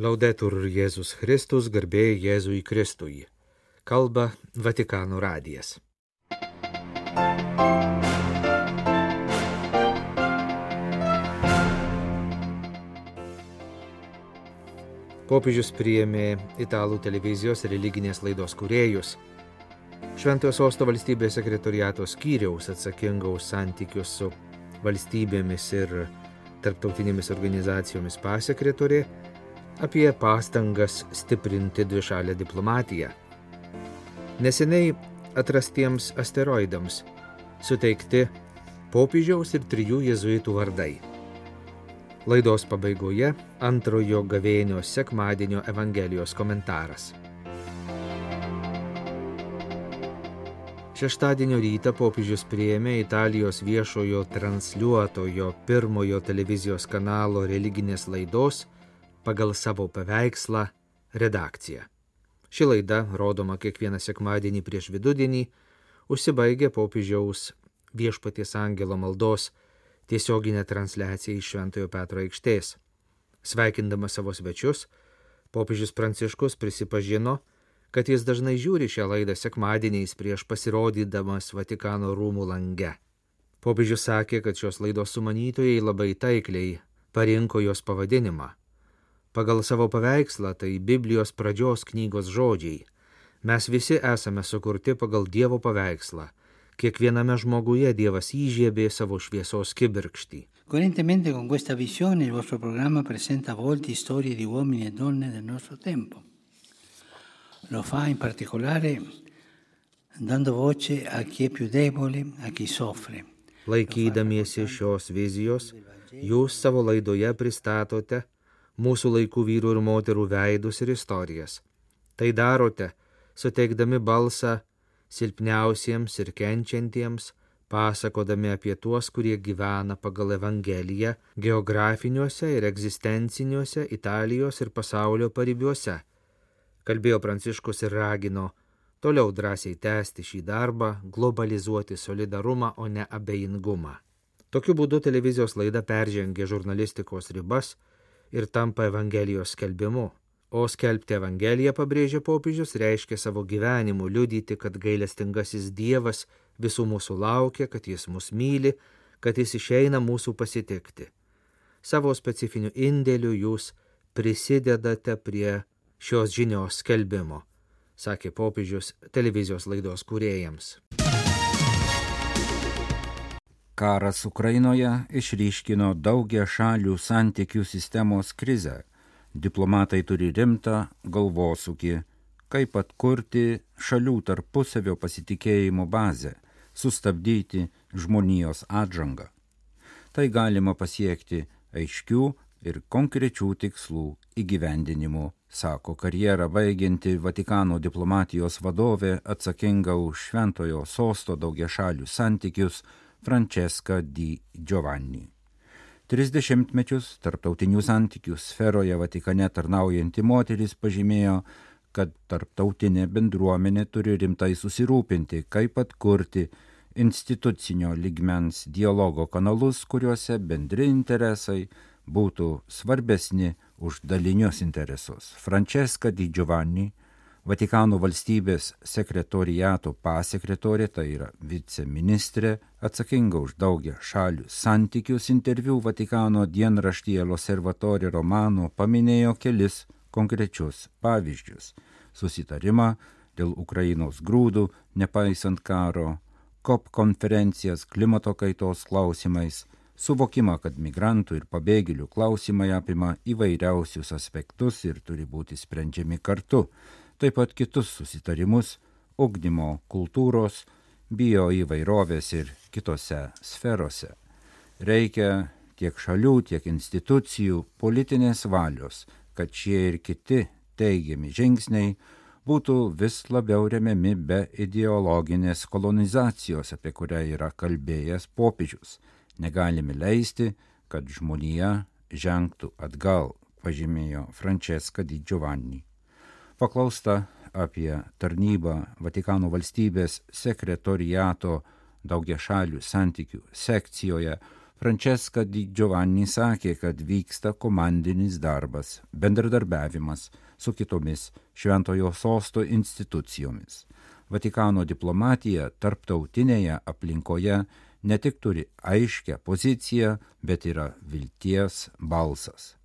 Laudetur Jėzus Kristus, garbė Jėzui Kristui. Kalba Vatikano radijas. Popiežius priėmė italų televizijos religinės laidos kuriejus. Šventojo sosto valstybės sekretoriato skyriaus atsakingaus santykius su valstybėmis ir tarptautinėmis organizacijomis pasekretorė apie pastangas stiprinti dvišalę diplomatiją. Neseniai atrastiems asteroidams suteikti popiežiaus ir trijų jėzuitų vardai. Laidos pabaigoje antrojo gavėnio sekmadienio Evangelijos komentaras. Šeštadienio rytą popiežius priėmė Italijos viešojo transliuotojo pirmojo televizijos kanalo religinės laidos pagal savo paveikslą redakciją. Ši laida, rodoma kiekvieną sekmadienį prieš vidudienį, užsibaigė popiežiaus viešpaties angelo maldos tiesioginę transliaciją iš Šventojo Petro aikštės. Sveikindamas savo svečius, popiežius Pranciškus prisipažino, kad jis dažnai žiūri šią laidą sekmadieniais prieš pasirodydamas Vatikano rūmų lange. Popiežius sakė, kad šios laidos sumanytojai labai taikliai parinko jos pavadinimą. Pagal savo paveikslą tai Biblijos pradžios knygos žodžiai. Mes visi esame sukurti pagal Dievo paveikslą Kiekviename žmoguje Dievas įžiebė savo šviesos kibirkštį. Coerentemente con questa visione il vostro programma presenta volti storie di uomini e donne del nostro tempo. Lo fa in particolare dando voce a chi è più debole, a chi soffre. Laikydamiesi šios vizijos, jūs savo laidoje pristatote mūsų laikų vyrų ir moterų veidus ir istorijas. Tai darote, suteikdami balsą silpniausiems ir kenčiantiems, pasakodami apie tuos, kurie gyvena pagal Evangeliją geografiniuose ir egzistenciniuose Italijos ir pasaulio paribiuose. Kalbėjo Pranciškus ir ragino toliau drąsiai tęsti šį darbą, globalizuoti solidarumą, o ne abejingumą. Tokiu būdu televizijos laida peržengė žurnalistikos ribas ir tampa Evangelijos skelbimu. O skelbti Evangeliją, pabrėžė popiežius, reiškia savo gyvenimu liudyti, kad gailestingasis Dievas visų mūsų laukia, kad jis mus myli, kad jis išeina mūsų pasitikti. Savo specifiniu indėliu jūs prisidedate prie šios žinios skelbimo, sakė popiežius televizijos laidos kūrėjams. Karas Ukrainoje išryškino daugia šalių santykių sistemos krizę diplomatai turi rimtą galvosūkį, kaip atkurti šalių tarpusavio pasitikėjimo bazę, sustabdyti žmonijos atžangą. Tai galima pasiekti aiškių ir konkrečių tikslų įgyvendinimu, sako karjerą baigianti Vatikano diplomatijos vadovė atsakinga už šventojo sosto daugiašalių santykius Francesca di Giovanni. Tris dešimtmečius tarptautinių santykių sferoje Vatikane tarnaujanti moteris pažymėjo, kad tarptautinė bendruomenė turi rimtai susirūpinti, kaip atkurti institucinio ligmens dialogo kanalus, kuriuose bendri interesai būtų svarbesni už dalinius interesus. Francesca Di Giovanni Vatikano valstybės sekretoriato pasekretorė, tai yra viceministrė, atsakinga už daugia šalių santykius interviu Vatikano dienraštyje Loservatori Romano paminėjo kelis konkrečius pavyzdžius - susitarimą dėl Ukrainos grūdų, nepaisant karo, COP konferencijas klimato kaitos klausimais, suvokimą, kad migrantų ir pabėgėlių klausimai apima įvairiausius aspektus ir turi būti sprendžiami kartu taip pat kitus susitarimus ugdymo, kultūros, bio įvairovės ir kitose sferose. Reikia tiek šalių, tiek institucijų politinės valios, kad šie ir kiti teigiami žingsniai būtų vis labiau remiami be ideologinės kolonizacijos, apie kurią yra kalbėjęs popiežius. Negalime leisti, kad žmonija žengtų atgal, pažymėjo Francesca Di Giovanni. Paklausta apie tarnybą Vatikano valstybės sekretoriato daugia šalių santykių sekcijoje, Franceska Di Giovanni sakė, kad vyksta komandinis darbas, bendradarbiavimas su kitomis šventojo sosto institucijomis. Vatikano diplomatija tarptautinėje aplinkoje ne tik turi aiškę poziciją, bet yra vilties balsas.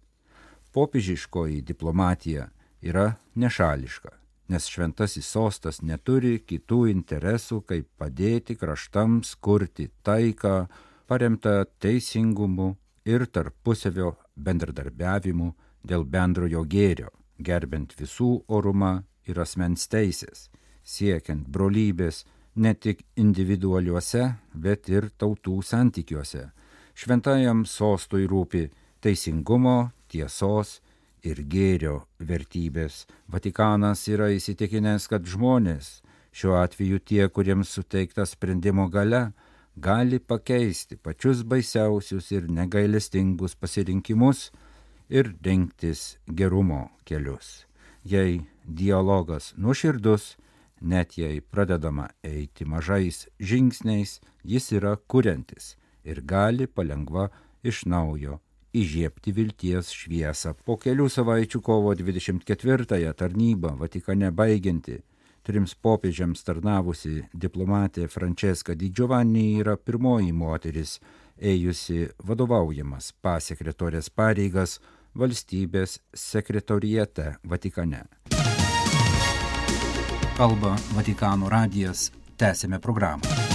Popižiškoji diplomatija yra nešališka, nes šventasis sostas neturi kitų interesų, kaip padėti kraštams kurti taiką, paremtą teisingumu ir tarpusavio bendradarbiavimu dėl bendrojo gėrio, gerbent visų orumą ir asmens teisės, siekiant brolybės ne tik individualiuose, bet ir tautų santykiuose. Šventajam sostui rūpi teisingumo, tiesos ir gėrio vertybės. Vatikanas yra įsitikinęs, kad žmonės, šiuo atveju tie, kuriems suteikta sprendimo gale, gali pakeisti pačius baisiausius ir negailestingus pasirinkimus ir rinktis gerumo kelius. Jei dialogas nuoširdus, net jei pradedama eiti mažais žingsniais, jis yra kuriantis ir gali palengva iš naujo įžiepti vilties šviesą. Po kelių savaičių kovo 24-ąją tarnybą Vatikane baigianti trims popiežiams tarnavusi diplomatė Franceska Di Giovanni yra pirmoji moteris ėjusi vadovaujamas pasekretorės pareigas valstybės sekretorijete Vatikane. Kalba Vatikano radijas. Tęsėme programą.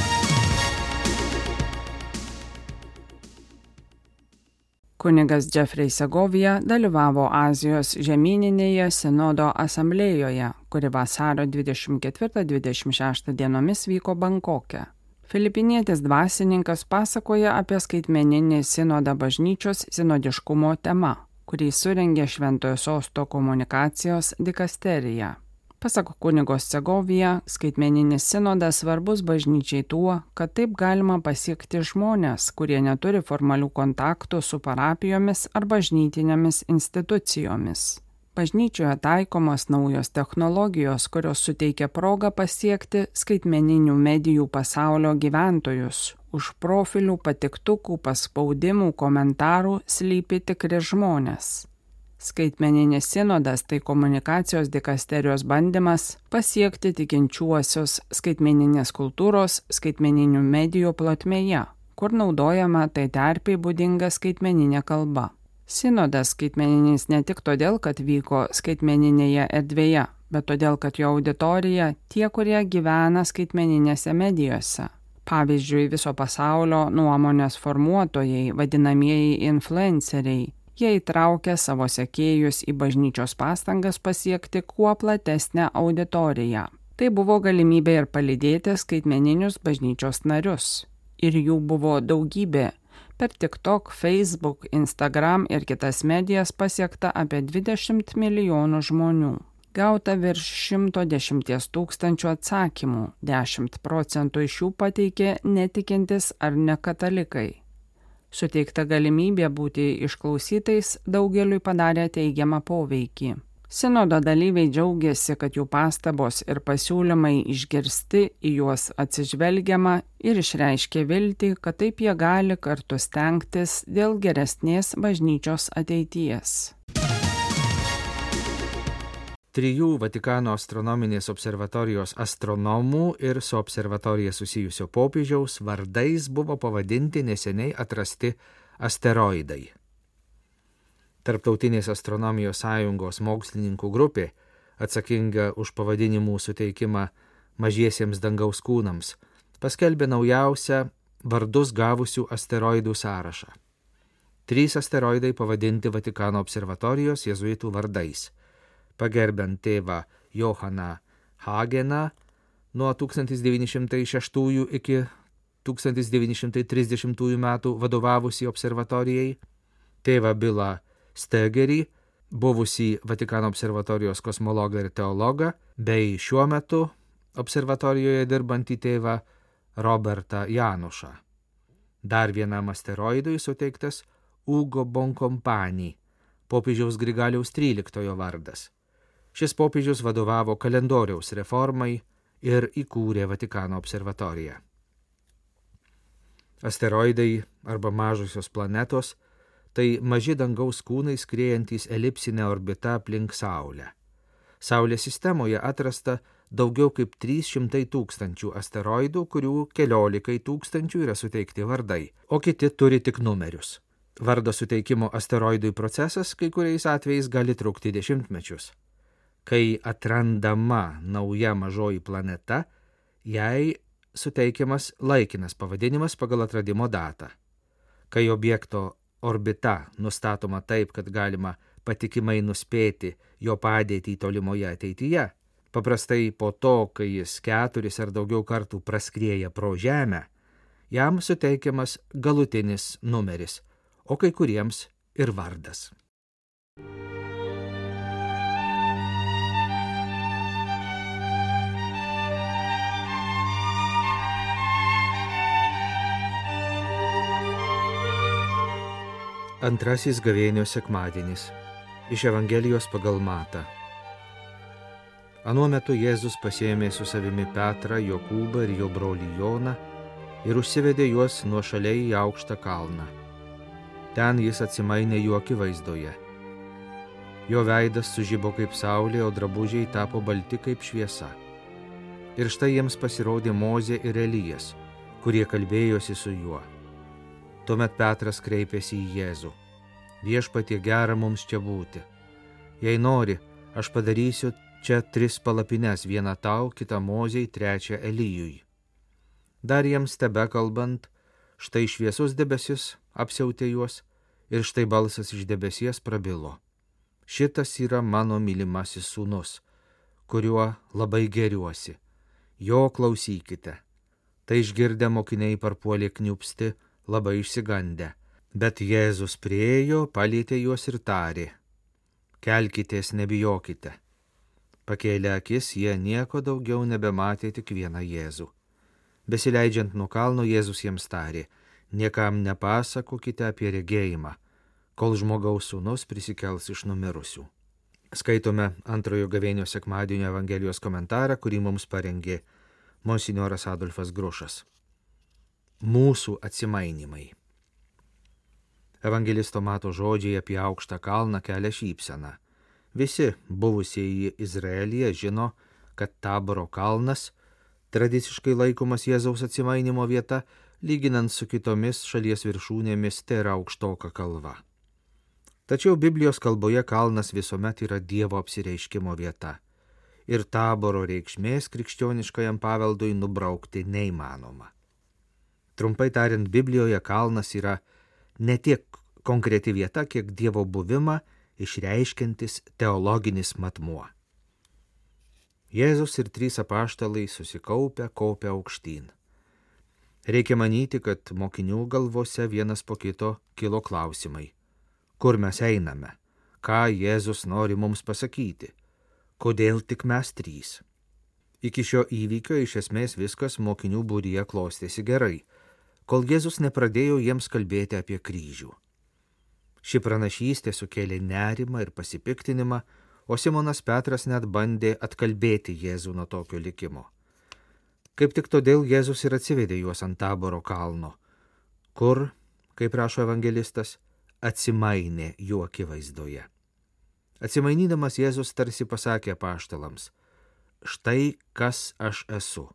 Kunigas Jeffrey Segovija dalyvavo Azijos žemyninėje sinodo asamblėjoje, kuri vasario 24-26 dienomis vyko Bankoke. Filipinietis dvasininkas pasakoja apie skaitmeninį sinodą bažnyčios sinodiškumo tema, kurį surengė Šventojo sosto komunikacijos dikasterija. Pasak kunigos Segovija, skaitmeninis sinodas svarbus bažnyčiai tuo, kad taip galima pasiekti žmonės, kurie neturi formalių kontaktų su parapijomis ar bažnytinėmis institucijomis. Bažnyčioje taikomos naujos technologijos, kurios suteikia progą pasiekti skaitmeninių medijų pasaulio gyventojus. Už profilių patiktukų, paspaudimų, komentarų slypi tikri žmonės. Skaitmeninis sinodas tai komunikacijos dikasterijos bandymas pasiekti tikinčiuosius skaitmeninės kultūros, skaitmeninių medijų plotmėje, kur naudojama tai terpiai būdinga skaitmeninė kalba. Sinodas skaitmeninis ne tik todėl, kad vyko skaitmeninėje erdvėje, bet todėl, kad jo auditorija tie, kurie gyvena skaitmeninėse medijose. Pavyzdžiui, viso pasaulio nuomonės formuotojai, vadinamieji influenceriai, Jie įtraukia savo sekėjus į bažnyčios pastangas pasiekti kuo platesnę auditoriją. Tai buvo galimybė ir palydėti skaitmeninius bažnyčios narius. Ir jų buvo daugybė. Per TikTok, Facebook, Instagram ir kitas medijas pasiekta apie 20 milijonų žmonių. Gauta virš 110 tūkstančių atsakymų, 10 procentų iš jų pateikė netikintis ar nekatalikai. Suteikta galimybė būti išklausytais daugeliui padarė teigiamą poveikį. Sinodo dalyviai džiaugiasi, kad jų pastabos ir pasiūlymai išgirsti, į juos atsižvelgiama ir išreiškė viltį, kad taip jie gali kartu stengtis dėl geresnės bažnyčios ateities trijų Vatikano astronominės observatorijos astronomų ir su observatorija susijusio popiežiaus vardais buvo pavadinti neseniai atrasti asteroidai. Tarptautinės astronomijos sąjungos mokslininkų grupė, atsakinga už pavadinimų suteikimą mažiesiems dangaus kūnams, paskelbė naujausią vardus gavusių asteroidų sąrašą. Trys asteroidai pavadinti Vatikano observatorijos jezuitų vardais pagerbent tėvą Johaną Hageną nuo 1906 iki 1930 metų vadovavusi observatorijai, tėvą Bilą Stegerį, buvusį Vatikano observatorijos kosmologą ir teologą, bei šiuo metu observatorijoje dirbantį tėvą Robertą Janušą. Dar vienam asteroidui suteiktas Ugo Bonkompanį, popiežiaus Grigaliaus XIII vardas. Šis popiežius vadovavo kalendoriaus reformai ir įkūrė Vatikano observatoriją. Asteroidai arba mažosios planetos - tai maži dangaus kūnai skriejantys elipsinę orbitą aplink Saulę. Saulės sistemoje atrasta daugiau kaip 300 tūkstančių asteroidų, kurių keliolikai tūkstančių yra suteikti vardai, o kiti turi tik numerius. Vardo suteikimo asteroidui procesas kai kuriais atvejais gali trukti dešimtmečius. Kai atrandama nauja mažoji planeta, jai suteikiamas laikinas pavadinimas pagal atradimo datą. Kai objekto orbita nustatoma taip, kad galima patikimai nuspėti jo padėtį tolimoje ateityje, paprastai po to, kai jis keturis ar daugiau kartų praskrieja pro Žemę, jam suteikiamas galutinis numeris, o kai kuriems ir vardas. Antrasis gavėnio sekmadienis iš Evangelijos pagal Matą. Anuo metu Jėzus pasėmė su savimi Petrą, Jokūbą ir jo brolį Joną ir užsivedė juos nuo šaliai į aukštą kalną. Ten jis atsimainė jų akivaizdoje. Jo veidas sužybo kaip saulė, o drabužiai tapo balti kaip šviesa. Ir štai jiems pasirodė Mozė ir Elijas, kurie kalbėjosi su juo. Tuomet Petras kreipėsi į Jėzų. Viešpatie gera mums čia būti. Jei nori, aš padarysiu čia tris palapines, vieną tau, kitą moziai, trečią Elyjui. Dar jiems tebe kalbant, štai šviesus debesis apsiautė juos ir štai balsas iš debesies prabilo. Šitas yra mano mylimasis sūnus, kuriuo labai geriuosi. Jo klausykite. Tai išgirdę mokiniai parpuolė kniupsti, labai išsigandę. Bet Jėzus priejo, palėtė juos ir tarė, kelkitės, nebijokite. Pakėlę akis, jie nieko daugiau nebematė tik vieną Jėzų. Besileidžiant nuo kalno, Jėzus jiems tarė, niekam nepasakokite apie regėjimą, kol žmogaus sūnus prisikels iš numirusių. Skaitome antrojo gavėnio sekmadienio Evangelijos komentarą, kurį mums parengė monsinjoras Adolfas Grušas mūsų atsimainimai. Evangelisto mato žodžiai apie aukštą kalną kelia šypseną. Visi buvusieji Izraelyje žino, kad Taboro kalnas tradiciškai laikomas Jėzaus atsimainimo vieta, lyginant su kitomis šalies viršūnėmis, tai yra aukštoka kalva. Tačiau Biblijos kalboje kalnas visuomet yra Dievo apsireiškimo vieta. Ir taboro reikšmės krikščioniškajam paveldui nubraukti neįmanoma. Trumpai tariant, Biblijoje kalnas yra ne tiek konkreti vieta, kiek Dievo buvimą išreiškintis teologinis matmuo. Jėzus ir trys apaštalai susikaupę, kopia aukštyn. Reikia manyti, kad mokinių galvose vienas po kito kilo klausimai. Kur mes einame? Ką Jėzus nori mums pasakyti? Kodėl tik mes trys? Iki šio įvykio iš esmės viskas mokinių būryje klostėsi gerai kol Jėzus nepradėjo jiems kalbėti apie kryžių. Ši pranašystė sukėlė nerimą ir pasipiktinimą, o Simonas Petras net bandė atkalbėti Jėzų nuo tokio likimo. Kaip tik todėl Jėzus ir atsivedė juos ant taboro kalno, kur, kaip rašo evangelistas, atsimainė jų akivaizdoje. Atsimainydamas Jėzus tarsi pasakė paštalams, štai kas aš esu,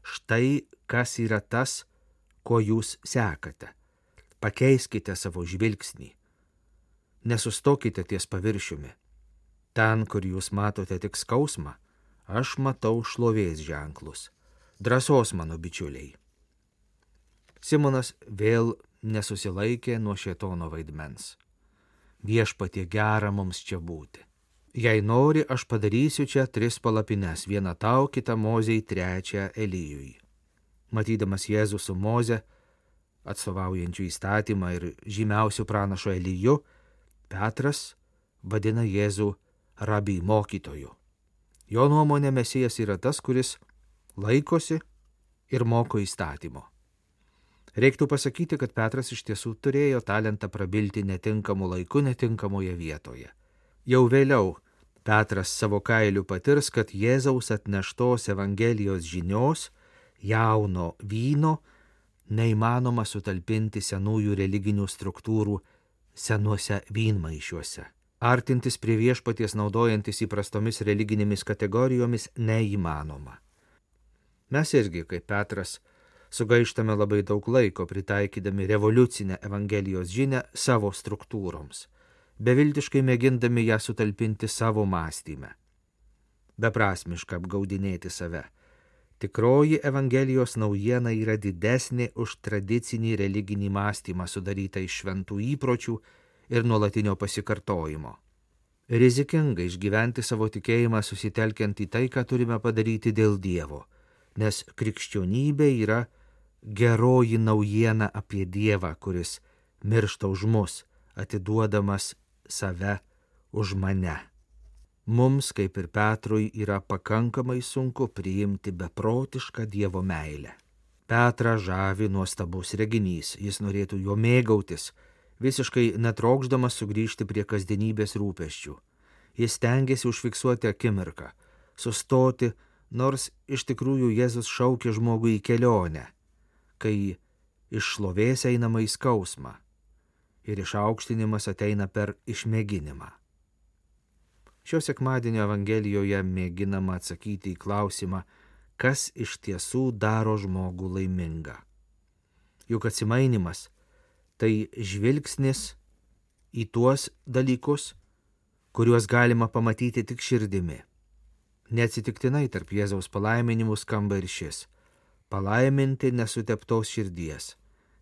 štai kas yra tas, ko jūs sekate. Pakeiskite savo žvilgsnį. Nesustokite ties paviršiumi. Ten, kur jūs matote tik skausmą, aš matau šlovės ženklus. Drąsos mano bičiuliai. Simonas vėl nesusilaikė nuo šėtono vaidmens. Viešpatie gera mums čia būti. Jei nori, aš padarysiu čia tris palapines, vieną tau, kitą moziai, trečią Elyjui matydamas Jėzų su Moze, atstovaujančių įstatymą ir žymiausių pranašo Elyju, Petras vadina Jėzų rabi mokytoju. Jo nuomonė Mesijas yra tas, kuris laikosi ir moko įstatymo. Reiktų pasakyti, kad Petras iš tiesų turėjo talentą prabilti netinkamu laiku, netinkamoje vietoje. Jau vėliau Petras savo kailiu patirs, kad Jėzaus atneštos Evangelijos žinios jauno vyno neįmanoma sutalpinti senųjų religinių struktūrų senuose vynmaišiuose. Artintis prie viešpaties naudojantis įprastomis religinėmis kategorijomis neįmanoma. Mes irgi, kaip Petras, sugaištame labai daug laiko pritaikydami revoliucinę Evangelijos žinę savo struktūroms, beviltiškai mėgindami ją sutalpinti savo mąstymę. Beprasmiška apgaudinėti save Tikroji Evangelijos naujiena yra didesnė už tradicinį religinį mąstymą sudarytą iš šventų įpročių ir nuolatinio pasikartojimo. Rizikinga išgyventi savo tikėjimą susitelkiant į tai, ką turime padaryti dėl Dievo, nes krikščionybė yra geroji naujiena apie Dievą, kuris miršta už mus, atiduodamas save už mane. Mums, kaip ir Petrui, yra pakankamai sunku priimti beprotišką Dievo meilę. Petrą žavi nuostabus reginys, jis norėtų jo mėgautis, visiškai netrokšdamas sugrįžti prie kasdienybės rūpeščių. Jis tengiasi užfiksuoti akimirką, sustoti, nors iš tikrųjų Jėzus šaukia žmogų į kelionę, kai iš šlovės einama į skausmą ir išaukštinimas ateina per išmėginimą. Šio sekmadienio Evangelijoje mėginama atsakyti į klausimą, kas iš tiesų daro žmogų laimingą. Juk atsimainimas tai žvilgsnis į tuos dalykus, kuriuos galima pamatyti tik širdimi. Neatsitiktinai tarp Jėzaus palaiminimų skamba ir šis - palaiminti nesuteptos širdies,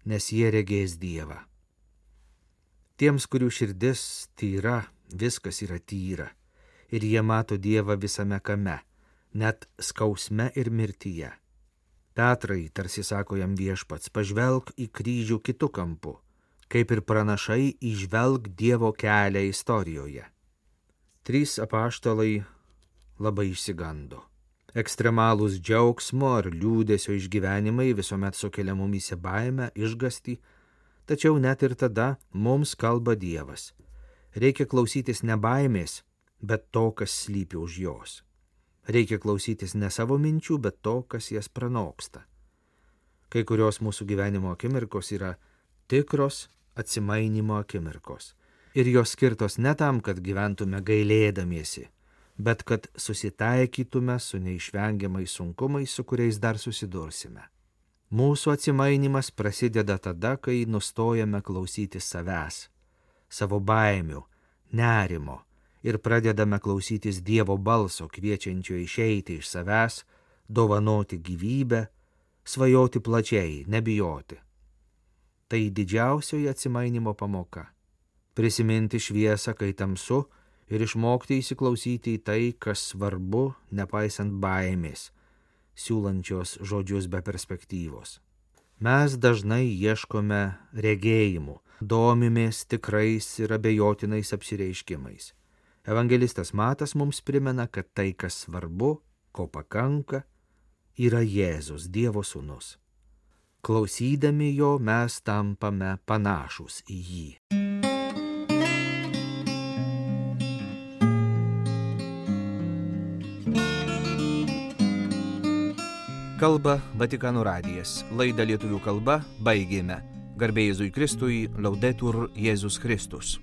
nes jie regės Dievą. Tiems, kurių širdis tyra, viskas yra tyra ir jie mato Dievą visame kame, net skausme ir mirtyje. Petrai, tarsi sako jam viešpats, pažvelg į kryžių kitų kampų, kaip ir pranašai išvelg Dievo kelią istorijoje. Trys apaštalai labai išsigando. Ekstremalūs džiaugsmo ar liūdėsio išgyvenimai visuomet sukelia mumise baimę, išgasti, tačiau net ir tada mums kalba Dievas. Reikia klausytis ne baimės, bet to, kas slypi už jos. Reikia klausytis ne savo minčių, bet to, kas jas pranoksta. Kai kurios mūsų gyvenimo akimirkos yra tikros atsimainimo akimirkos. Ir jos skirtos ne tam, kad gyventume gailėdamiesi, bet kad susitaikytume su neišvengiamais sunkumais, su kuriais dar susidursime. Mūsų atsimainimas prasideda tada, kai nustojame klausyti savęs, savo baimių, nerimo, ir pradedame klausytis Dievo balso kviečiančio išeiti iš savęs, dovanoti gyvybę, svajoti plačiai, nebijoti. Tai didžiausioji atsimainimo pamoka - prisiminti šviesą, kai tamsu ir išmokti įsiklausyti į tai, kas svarbu, nepaisant baimės, siūlančios žodžius be perspektyvos. Mes dažnai ieškome regėjimų, domimės tikrais ir abejotinais apsireiškimais. Evangelistas Matas mums primena, kad tai, kas svarbu, ko pakanka, yra Jėzus, Dievo sūnus. Klausydami jo mes tampame panašus į jį. Kalba Vatikano radijas. Laidą lietuvių kalba baigėme. Garbėjai Jėzui Kristui, laudetur Jėzus Kristus.